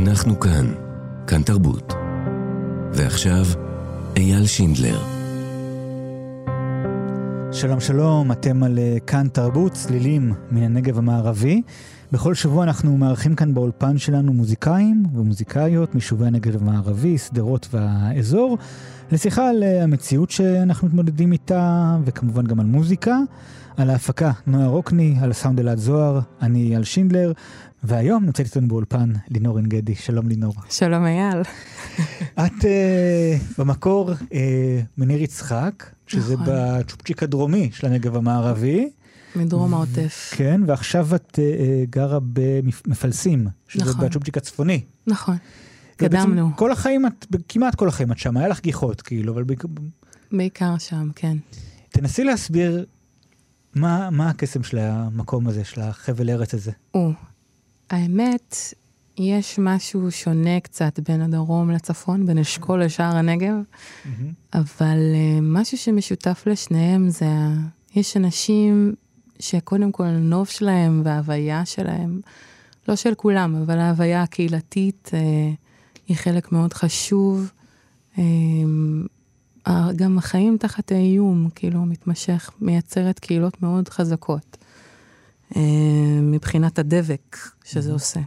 אנחנו כאן, כאן תרבות. ועכשיו, אייל שינדלר. שלום שלום, אתם על אה, כאן תרבות, צלילים מן הנגב המערבי. בכל שבוע אנחנו מארחים כאן באולפן שלנו מוזיקאים ומוזיקאיות מיישובי הנגב המערבי, שדרות והאזור, לשיחה על אה, המציאות שאנחנו מתמודדים איתה, וכמובן גם על מוזיקה. על ההפקה נועה רוקני, על הסאונד אלעד זוהר, אני אייל שינדלר, והיום נמצאת איתנו באולפן לינור עין גדי. שלום לינור. שלום אייל. את uh, במקור uh, מניר יצחק, שזה נכון. בצ'ופצ'יק הדרומי של הנגב המערבי. מדרום העוטף. כן, ועכשיו את uh, גרה במפלסים, שזה נכון. בצ'ופצ'יק הצפוני. נכון, קדמנו. כל החיים את, כמעט כל החיים את שם, היה לך גיחות כאילו, אבל... בעיקר שם, כן. תנסי להסביר מה, מה הקסם של המקום הזה, של החבל ארץ הזה? או, האמת, יש משהו שונה קצת בין הדרום לצפון, בין אשכול לשער הנגב, mm-hmm. אבל uh, משהו שמשותף לשניהם זה, יש אנשים שקודם כל הנוף שלהם וההוויה שלהם, לא של כולם, אבל ההוויה הקהילתית uh, היא חלק מאוד חשוב. Uh, גם החיים תחת האיום, כאילו, מתמשך, מייצרת קהילות מאוד חזקות. אה, מבחינת הדבק שזה עושה.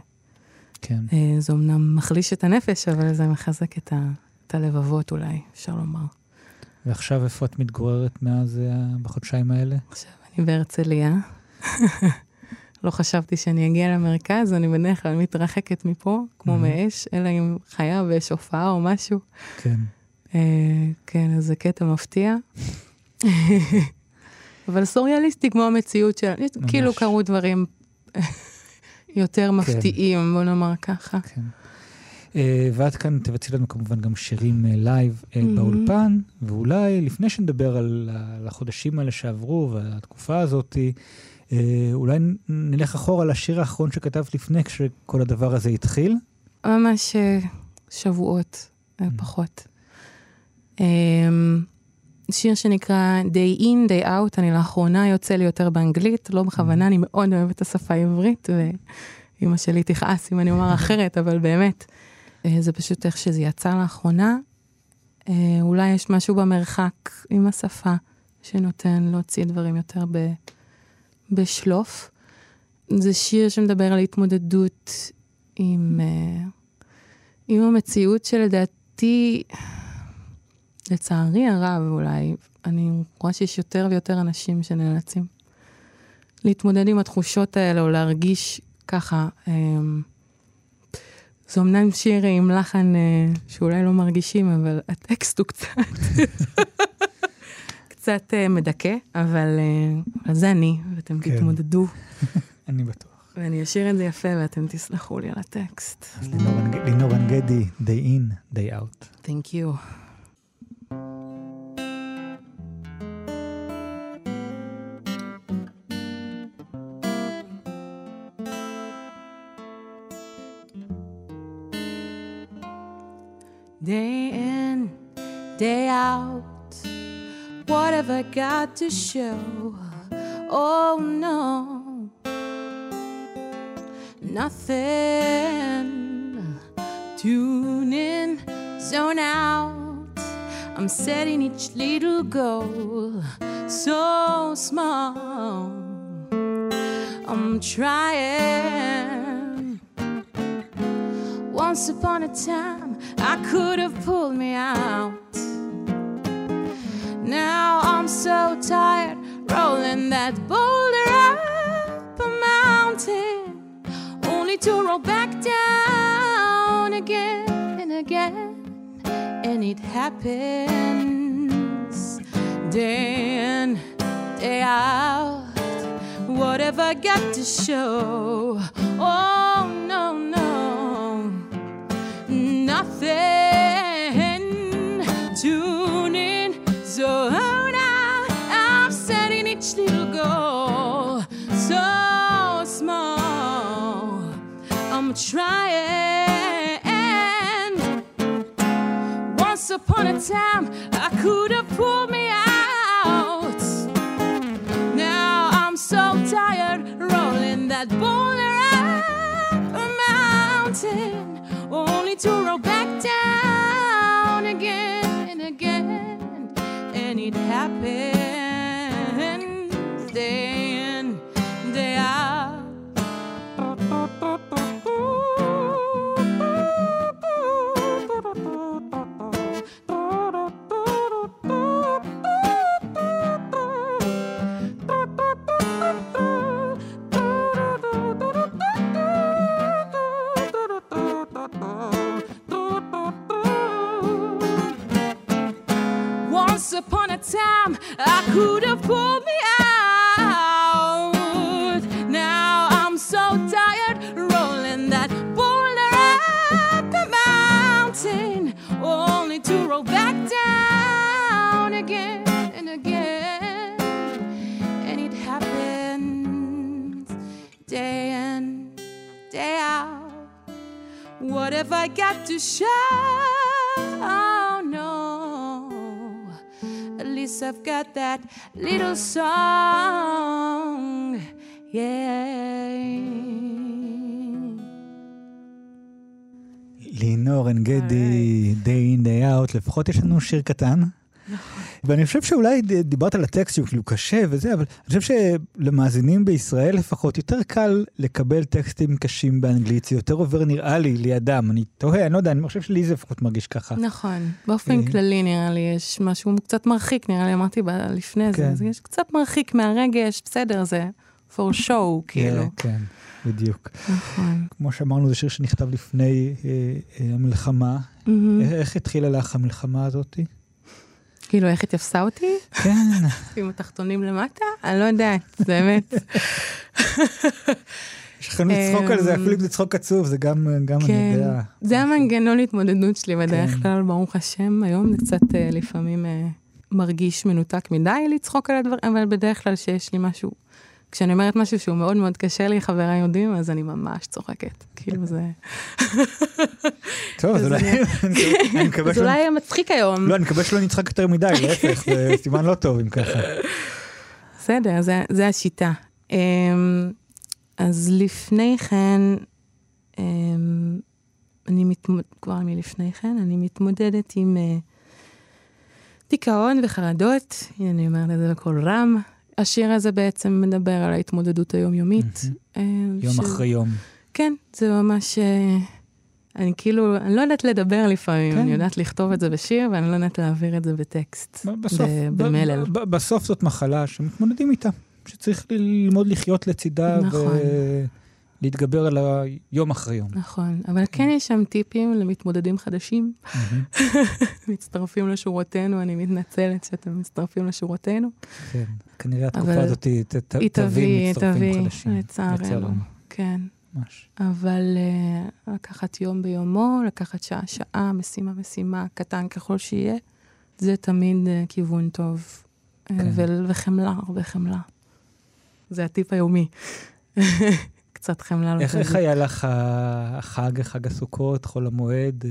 כן. אה, זה אמנם מחליש את הנפש, אבל זה מחזק את, ה, את הלבבות אולי, אפשר לומר. ועכשיו איפה את מתגוררת מאז אה, בחודשיים האלה? עכשיו אני בהרצליה. לא חשבתי שאני אגיע למרכז, אני בדרך כלל מתרחקת מפה, כמו מאש, אלא אם חיה ויש הופעה או משהו. כן. אה, כן, אז זה קטע מפתיע. אבל סוריאליסטי כמו המציאות של... כאילו קרו דברים יותר כן. מפתיעים, בוא נאמר ככה. כן. אה, ואת כאן תבצעי לנו כמובן גם שירים live אה, באולפן, ואולי לפני שנדבר על החודשים האלה שעברו והתקופה הזאת, אולי נלך אחורה לשיר האחרון שכתבת לפני, כשכל הדבר הזה התחיל. ממש שבועות, פחות. אמ, שיר שנקרא Day In, Day Out, אני לאחרונה יוצא לי יותר באנגלית, לא בכוונה, אני מאוד אוהבת את השפה העברית, ואימא שלי תכעס אם אני אומר אחרת, אבל באמת, אה, זה פשוט איך שזה יצא לאחרונה. אה, אולי יש משהו במרחק עם השפה שנותן להוציא דברים יותר ב, בשלוף. זה שיר שמדבר על התמודדות עם, אה, עם המציאות שלדעתי... לצערי הרב, אולי, אני רואה שיש יותר ויותר אנשים שנאלצים להתמודד עם התחושות האלה, או להרגיש ככה. אמ, זה אמנם שיר עם לחן אה, שאולי לא מרגישים, אבל הטקסט הוא קצת, קצת אה, מדכא, אבל, אה, אבל זה אני, ואתם כן. תתמודדו. אני בטוח. ואני אשאיר את זה יפה ואתם תסלחו לי על הטקסט. אז לינור אנגדי, day in, day out. Thank you. Day in, day out, what have I got to show? Oh no, nothing. Tune in, zone out. I'm setting each little goal so small. I'm trying. Once upon a time I could have pulled me out. Now I'm so tired rolling that boulder up a mountain, only to roll back down again and again. And it happens day in, day out. What have I got to show? Oh, no, no Trying. Once upon a time, I could have pulled me out. Now I'm so tired rolling that boulder up a mountain only to roll back down again and again. And it happens I got to show? Oh no. At least I've got that little song. Yeah. לינור עין גדי, day in day out, לפחות יש לנו שיר קטן. ואני חושב שאולי דיברת על הטקסט שהוא כאילו קשה וזה, אבל אני חושב שלמאזינים בישראל לפחות יותר קל לקבל טקסטים קשים באנגלית, זה יותר עובר נראה לי לידם, אני תוהה, אני לא יודע, אני חושב שלי זה לפחות מרגיש ככה. נכון, באופן אה. כללי נראה לי יש משהו קצת מרחיק, נראה לי, אמרתי לפני זה, כן. אז יש קצת מרחיק מהרגש, בסדר, זה for show, כאילו. כן, בדיוק. נכון. כמו שאמרנו, זה שיר שנכתב לפני אה, אה, המלחמה. איך התחילה לך המלחמה הזאתי? כאילו, איך היא תפסה אותי? כן, עם התחתונים למטה? אני לא יודעת, באמת. יש לכם לצחוק על זה, אמ, אפילו אם זה צחוק עצוב, זה גם, גם אני כן, יודע. זה המנגנון התמודדות שלי בדרך כן. כלל, ברוך השם. היום זה קצת אה, לפעמים אה, מרגיש מנותק מדי לצחוק על הדברים, אבל בדרך כלל שיש לי משהו, כשאני אומרת משהו שהוא מאוד מאוד קשה לי, חבריי יודעים, אז אני ממש צוחקת. כאילו זה... טוב, אז אולי, אני- מקווה שלא... אולי יהיה מצחיק היום. לא, אני מקווה שלא נצחק יותר מדי, להפך, זה סימן לא טוב אם ככה. בסדר, זה, זה השיטה. Um, אז לפני כן, um, אני מתמוד... כבר מלפני כן, אני מתמודדת עם uh, דיכאון וחרדות, הנה אני אומרת את זה בקול רם. השיר הזה בעצם מדבר על ההתמודדות היומיומית. אה, יום אחרי יום. כן, זה ממש... אה, אני כאילו, אני לא יודעת לדבר לפעמים, כן. אני יודעת לכתוב את זה בשיר, ואני לא יודעת להעביר את זה בטקסט, בסוף, במלל. בסוף זאת מחלה שמתמודדים איתה, שצריך ללמוד לחיות לצידה נכון. ולהתגבר על היום אחרי יום. נכון, אבל כן יש שם טיפים למתמודדים חדשים. מצטרפים לשורותינו, אני מתנצלת שאתם מצטרפים לשורותינו. כן, כנראה התקופה אבל הזאת היא תביא תביא, היא מצטרפים תביא, חדשים. לצערנו. כן. ממש. אבל uh, לקחת יום ביומו, לקחת שעה-שעה, משימה-משימה, קטן ככל שיהיה, זה תמיד uh, כיוון טוב. אה, כן. ו- וחמלה, הרבה חמלה. זה הטיפ היומי. קצת חמלה. איך איך. היה לך החג, חג הסוכות, חול המועד,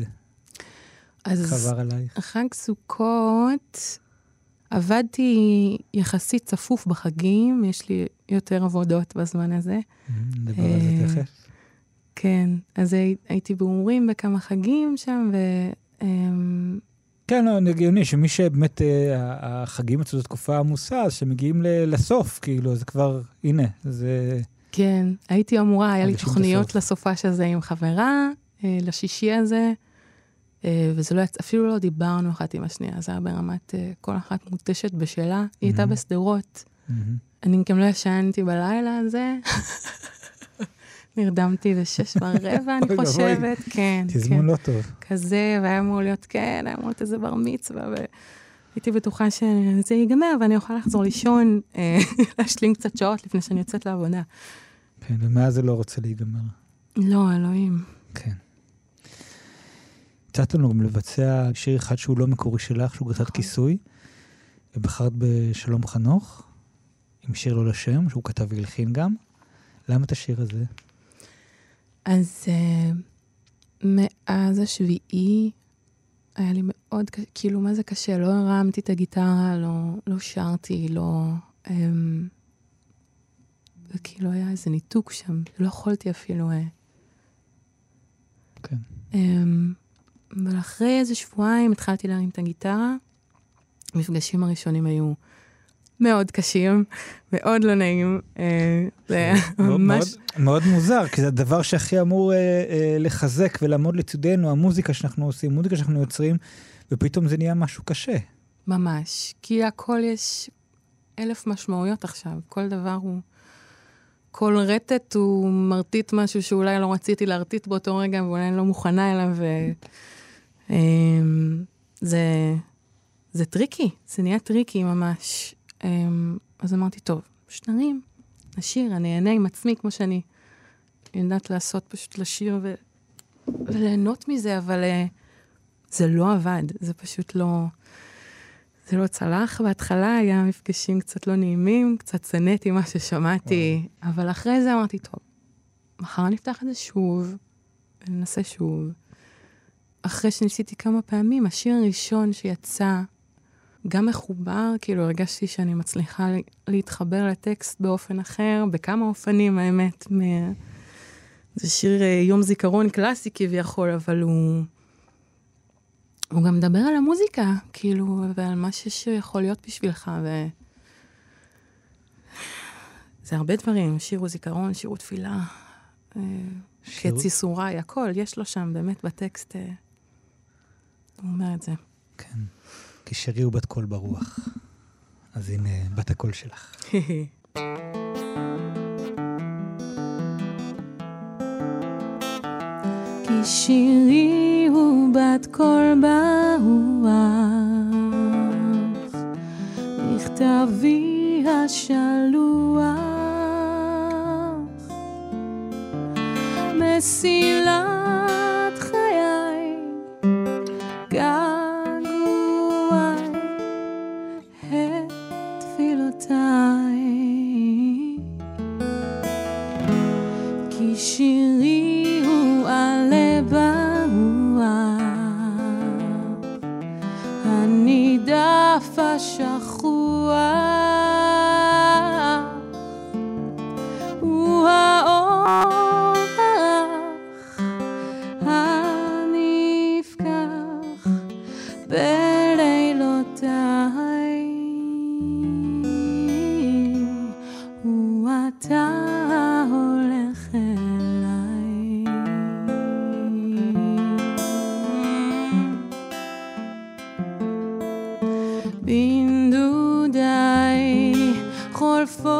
אז חבר עלייך? חג סוכות, עבדתי יחסית צפוף בחגים, יש לי יותר עבודות בזמן הזה. נדבר על זה אה, תכף. כן, אז הי- הייתי בהומורים בכמה חגים שם, ו... אמ, כן, לא, הגיוני שמי שבאמת אה, החגים אצלו זו תקופה עמוסה, אז שמגיעים ל- לסוף, כאילו, זה כבר, הנה, זה... כן, הייתי אמורה, היה לי תוכניות. לסופש הזה עם חברה, אה, לשישי הזה, אה, וזה לא יצא, אפילו לא דיברנו אחת עם השנייה, זה היה ברמת אה, כל אחת מותשת בשלה. היא הייתה. בשדרות, מהמם. אני גם לא ישנתי בלילה הזה. נרדמתי בשש ורבע, אני. חושבת, כן, כן. תזמון לא טוב. כזה, והיה אמור להיות, כן, היה אמור להיות איזה בר מצווה, והייתי בטוחה שזה ייגמר ואני אוכל לחזור לישון, להשלים קצת שעות לפני שאני יוצאת לעבודה. כן, ומאז זה לא רוצה להיגמר. לא, אלוהים. כן. הצעת לנו גם לבצע שיר אחד שהוא לא מקורי שלך, שהוא גרסת נכון. כיסוי, ובחרת בשלום חנוך, עם שיר לא לשם, שהוא כתב והלחין גם. למה את השיר הזה? אז אה, מאז השביעי היה לי מאוד כאילו, מה זה קשה? לא הרמתי את הגיטרה, לא, לא שרתי, לא... אמ, וכאילו היה איזה ניתוק שם, לא יכולתי אפילו... אה, כן. אמ, אבל אחרי איזה שבועיים התחלתי להרים את הגיטרה. המפגשים הראשונים היו מאוד קשים, מאוד לא נעים. אה, זה היה ממש... מאוד- מוזר, כי זה הדבר שהכי אמור אה, לחזק ולעמוד לצידנו, המוזיקה שאנחנו עושים, מוזיקה שאנחנו יוצרים, ופתאום זה נהיה משהו קשה. ממש. כי הכל יש אלף משמעויות עכשיו. כל דבר הוא... כל רטט הוא מרטיט משהו שאולי לא רציתי להרטיט באותו רגע, ואולי אני לא מוכנה אליו, ו... אמ, זה, זה טריקי, זה נהיה טריקי ממש. אמ, אז אמרתי, טוב, פשוט נרים, נשיר, אני אהנה עם עצמי כמו שאני יודעת לעשות, פשוט לשיר ו... וליהנות מזה, אבל אה, זה לא עבד, זה פשוט לא... זה לא צלח בהתחלה, היה מפגשים קצת לא נעימים, קצת שנאתי מה ששמעתי, אבל אחרי זה אמרתי, טוב, מחר נפתח את זה שוב, וננסה שוב. אחרי שניסיתי כמה פעמים, השיר הראשון שיצא, גם מחובר, כאילו הרגשתי שאני מצליחה להתחבר לטקסט באופן אחר, בכמה אופנים, האמת. מ... זה שיר אה, יום זיכרון קלאסי כביכול, אבל הוא... הוא גם מדבר על המוזיקה, כאילו, ועל מה שיכול להיות בשבילך, ו... זה הרבה דברים, שיר הוא זיכרון, שיר הוא תפילה, אה, שיר- קץ ייסוריי, הכל, יש לו שם באמת בטקסט, אה, הוא אומר את זה. כן. כי שירי הוא בת קול ברוח. אז הנה, בת הקול שלך. שירי הוא בת קול ברוח, מכתבי השלוח, מסילת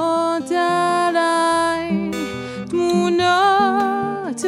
חולפות עליי תמונות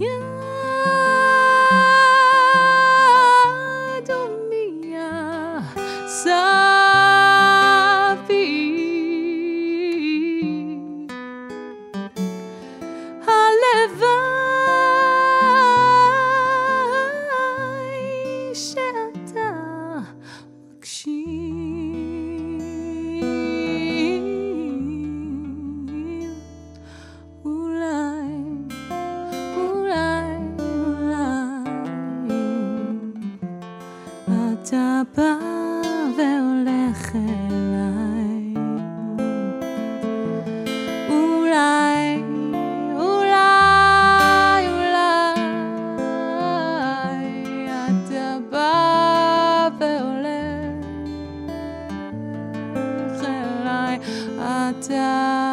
יד down.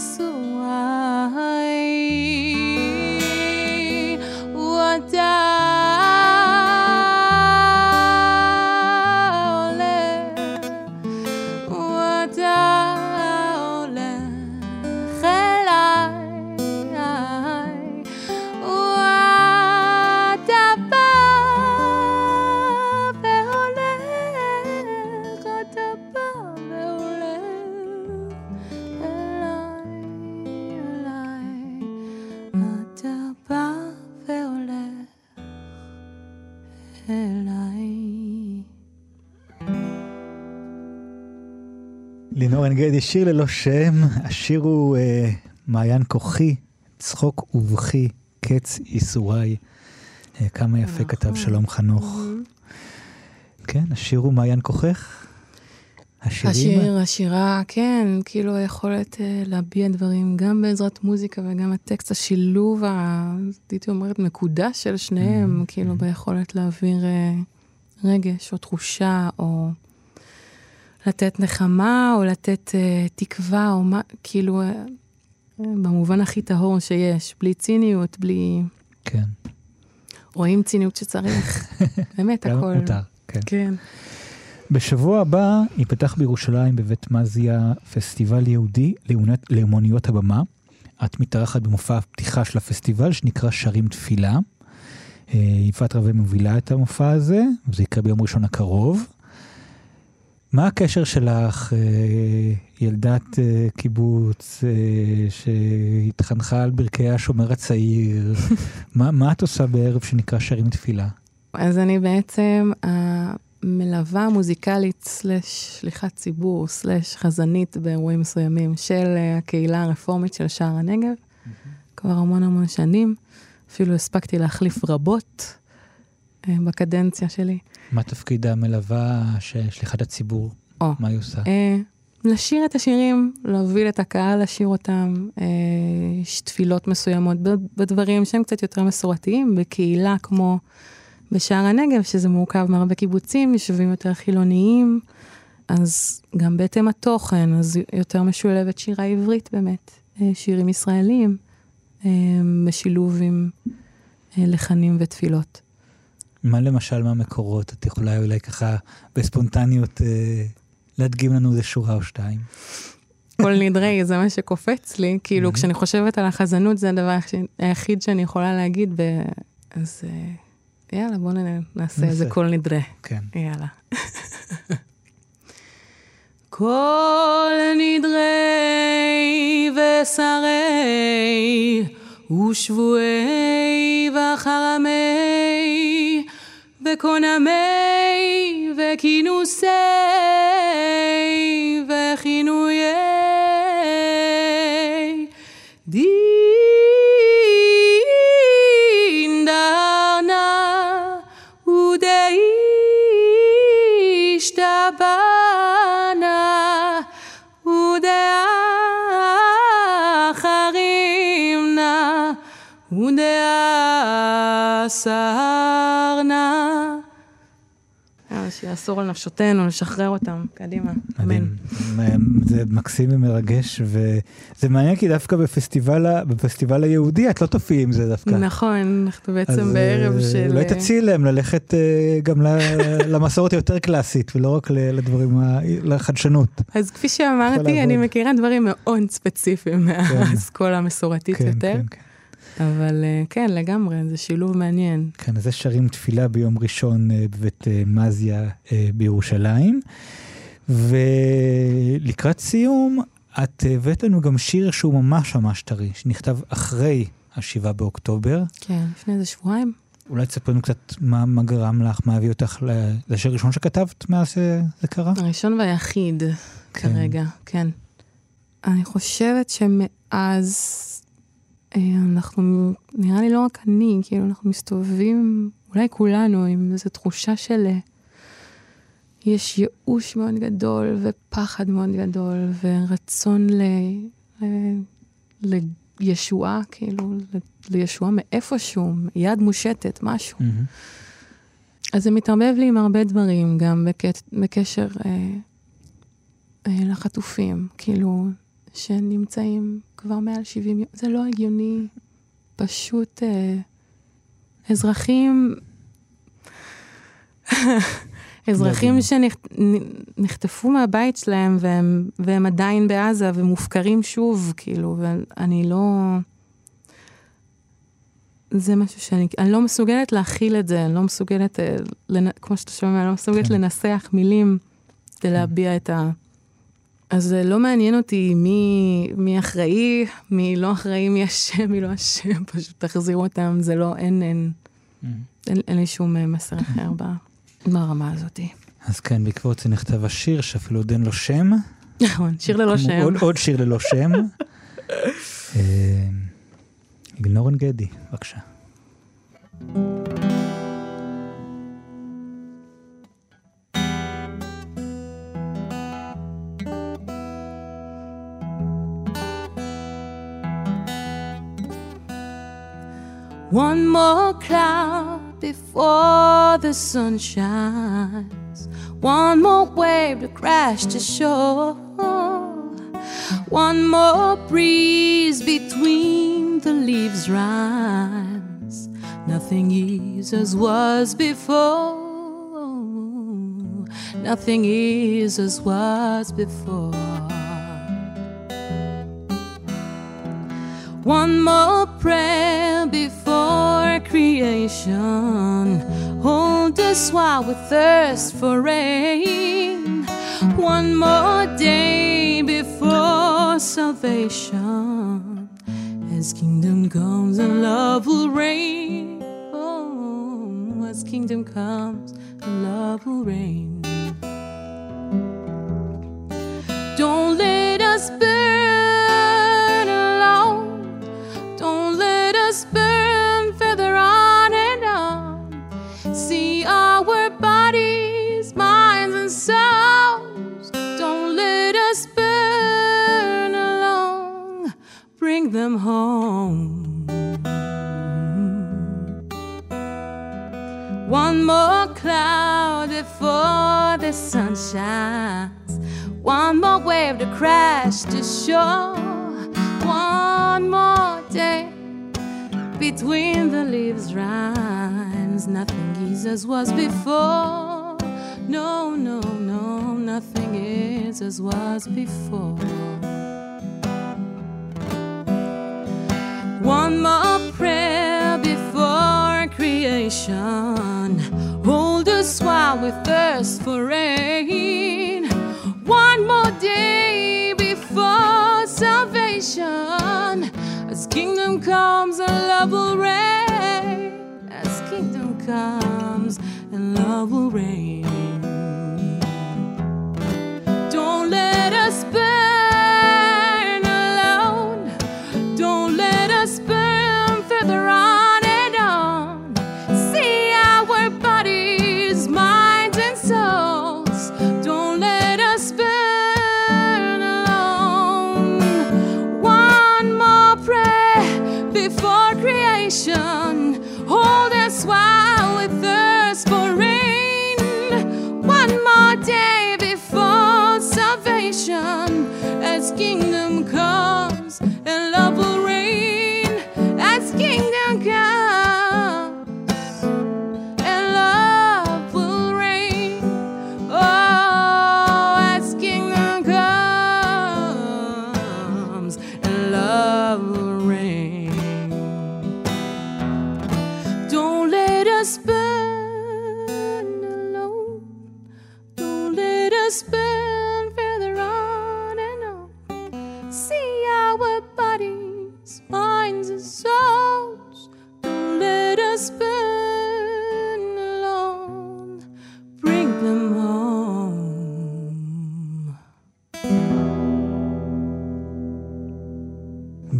קץ לינור עין גדי, שיר ללא שם, השיר הוא אה, מעיין כוחי, צחוק ובכי, קץ ייסוריי. אה, כמה יפה נכון. כתב שלום חנוך. כן, השיר הוא מעיין כוחך? השירים? השיר, השירה, כן, כאילו היכולת אה, להביע דברים גם בעזרת מוזיקה וגם הטקסט, השילוב, הייתי אומרת, מקודש של שניהם, כאילו ביכולת להעביר אה, רגש או תחושה, או לתת נחמה, או לתת אה, תקווה, או מה, כאילו, אה, אה, במובן הכי טהור שיש, בלי ציניות, בלי... כן, או עם ציניות שצריך, באמת, הכל. מותר, כן. כן. בשבוע הבא ייפתח בירושלים בבית מזיה פסטיבל יהודי לאמנויות הבמה. את מתארחת במופע הפתיחה של הפסטיבל שנקרא שרים תפילה. אה, יפעת רווה מובילה את המופע הזה, וזה יקרה ביום ראשון הקרוב. מה הקשר שלך, אה, ילדת אה, קיבוץ אה, שהתחנכה על ברכי השומר הצעיר? מה, מה את עושה בערב שנקרא שרים תפילה? אז אני בעצם המלווה המוזיקלית סלש שליחת ציבור סלש חזנית באירועים מסוימים של הקהילה הרפורמית של שער הנגב, כבר המון המון שנים. אפילו הספקתי להחליף רבות בקדנציה שלי. מה תפקיד המלווה שליחת הציבור? או. מה היא עושה? אה, לשיר את השירים, להוביל את הקהל לשיר אותם, אה, יש תפילות מסוימות בדברים שהם קצת יותר מסורתיים, בקהילה כמו בשער הנגב, שזה מורכב מהרבה קיבוצים, יישובים יותר חילוניים, אז גם בהתאם התוכן, אז יותר משולבת שירה עברית באמת, אה, שירים ישראלים, אה, בשילוב עם אה, לחנים ותפילות. מה למשל מהמקורות? את יכולה אולי ככה בספונטניות אה, להדגים לנו איזה שורה או שתיים. כל נדרי, זה מה שקופץ לי, כאילו כשאני חושבת על החזנות זה הדבר היחיד- שאני יכולה להגיד, ב... אז אה, יאללה, בואו נעשה איזה. קול נדרי. כן. יאללה. כל נדרי ושרי ושבועי וחרמי וקונמי וכינוסי וכינויי דין דרנה ודאישתבנה ודאחרימנה ודאסרנה. שיאסור על נפשותינו, לשחרר אותם. קדימה, אמן. זה מקסים ומרגש, וזה מעניין כי דווקא בפסטיבל, בפסטיבל היהודי את לא תופיעי עם זה דווקא. נכון, אנחנו בעצם בערב אה, של... אולי תציעי להם ללכת אה, גם למסורת היותר קלאסית, ולא רק לדברים, לחדשנות. אז כפי שאמרתי, אני מכירה דברים מאוד ספציפיים כן. מהאסכולה המסורתית כן, יותר. כן, כן. אבל אה, כן, לגמרי, זה שילוב מעניין. כן, אז זה שרים תפילה ביום ראשון אה, בבית אה, מזיה בירושלים. ולקראת סיום, את הבאת לנו גם שיר שהוא ממש ממש טרי, שנכתב אחרי השבעה באוקטובר. כן, לפני איזה שבועיים. אולי תספר לנו קצת מה, מה גרם לך, מה הביא אותך לשיר הראשון שכתבת מאז שזה קרה? הראשון והיחיד כן. כרגע, כן. אני חושבת שמאז אנחנו, נראה לי לא רק אני, כאילו אנחנו מסתובבים, אולי כולנו, עם איזו תחושה של אה, יש ייאוש מאוד גדול ופחד מאוד גדול ורצון ל, ל, לישועה, כאילו, לישועה מאיפשהו, יד מושטת, משהו. Mm-hmm. אז זה מתערבב לי עם הרבה דברים, גם בק... בקשר אה, אה, לחטופים, כאילו, שנמצאים כבר מעל 70 יום. זה לא הגיוני. פשוט אה, אזרחים, אזרחים שנחטפו מהבית שלהם והם, והם עדיין בעזה ומופקרים שוב, כאילו, ואני לא... זה משהו שאני אני לא מסוגלת להכיל את זה, אני לא מסוגלת, אה, לנ, כמו שאתה שומע, אני לא מסוגלת כן. לנסח מילים כדי כן. להביע את ה... אז לא מעניין אותי מי, מי אחראי, מי לא אחראי, מי אשם, מי לא אשם, פשוט תחזירו אותם, זה לא, אין, אין, mm-hmm. אין, אין לי שום אה, מסר אחר ברמה הזאת. אז כן, בעקבות זה נכתב השיר, שאפילו עוד אין לו שם. נכון, שיר ללא שם. עוד, עוד שיר ללא שם. אה, גדי, בבקשה. One more cloud before the sun shines. One more wave to crash to shore. One more breeze between the leaves rhymes. Nothing is as was before. Nothing is as was before. One more prayer before creation. Hold us while we thirst for rain. One more day before salvation. As kingdom comes and love will reign. Oh, as kingdom comes and love will reign. The sun shines. One more wave to crash to shore. One more day between the leaves rhymes. Nothing is as was before. No, no, no, nothing is as was before. One more prayer before creation. While we thirst for rain. One more day before salvation. As kingdom comes and love will reign. As kingdom comes and love will reign. we thirst for rain. One more day before salvation kingdom come.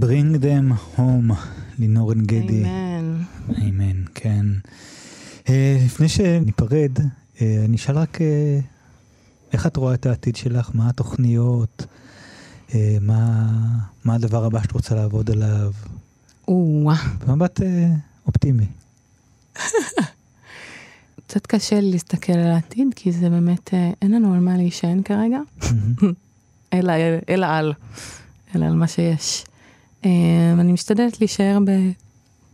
Bring them home, לינור גדי. אמן. אמן, כן. אה, לפני שניפרד, אה, אני אשאל רק אה, איך את רואה את העתיד שלך, מה התוכניות, אה, מה, מה הדבר הבא שאת רוצה לעבוד עליו, או-אה. במבט אה, אופטימי. קצת קשה לי להסתכל על העתיד, כי זה באמת, אין לנו על מה להישען כרגע, אלא, אלא על, אלא על מה שיש. אה, אני משתדלת להישאר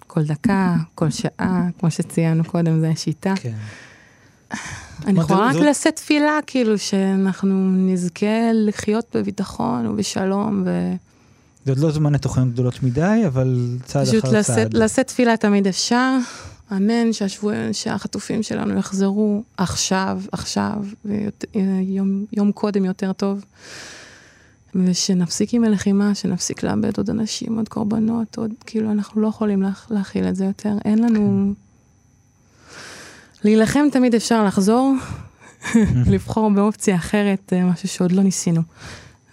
בכל דקה, כל שעה, כמו שציינו קודם, זו השיטה. כן. אני יכולה רק לשאת תפילה, כאילו, שאנחנו נזכה לחיות בביטחון ובשלום, זה עוד לא זמן לתוכניות גדולות מדי, אבל צעד אחר צעד. לשאת תפילה תמיד אפשר. אמן שהשבוע, שהחטופים שלנו יחזרו עכשיו, עכשיו, ויום יום קודם יותר טוב. ושנפסיק עם הלחימה, שנפסיק לאבד עוד אנשים, עוד קורבנות, עוד, כאילו, אנחנו לא יכולים להכ- להכיל את זה יותר. אין לנו... להילחם תמיד אפשר לחזור, לבחור באופציה אחרת, אה, משהו שעוד לא ניסינו.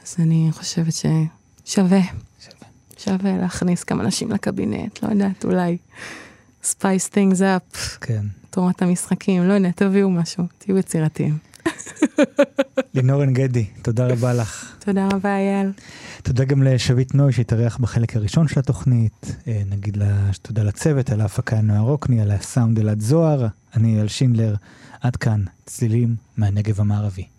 אז אני חושבת ששווה, שווה. שווה להכניס כמה אנשים לקבינט, לא יודעת, אולי spice things up, כן. תורת המשחקים, לא יודע, תביאו משהו, תהיו יצירתיים. לינור עין גדי, תודה רבה לך. תודה רבה, אייל. תודה גם לשביט נוי שהתארח בחלק הראשון של התוכנית. אה, נגיד לה תודה לצוות, על ההפקה נועה רוקני, על הסאונד אלעד זוהר. אני אייל שינדלר. עד כאן, צלילים מהנגב המערבי.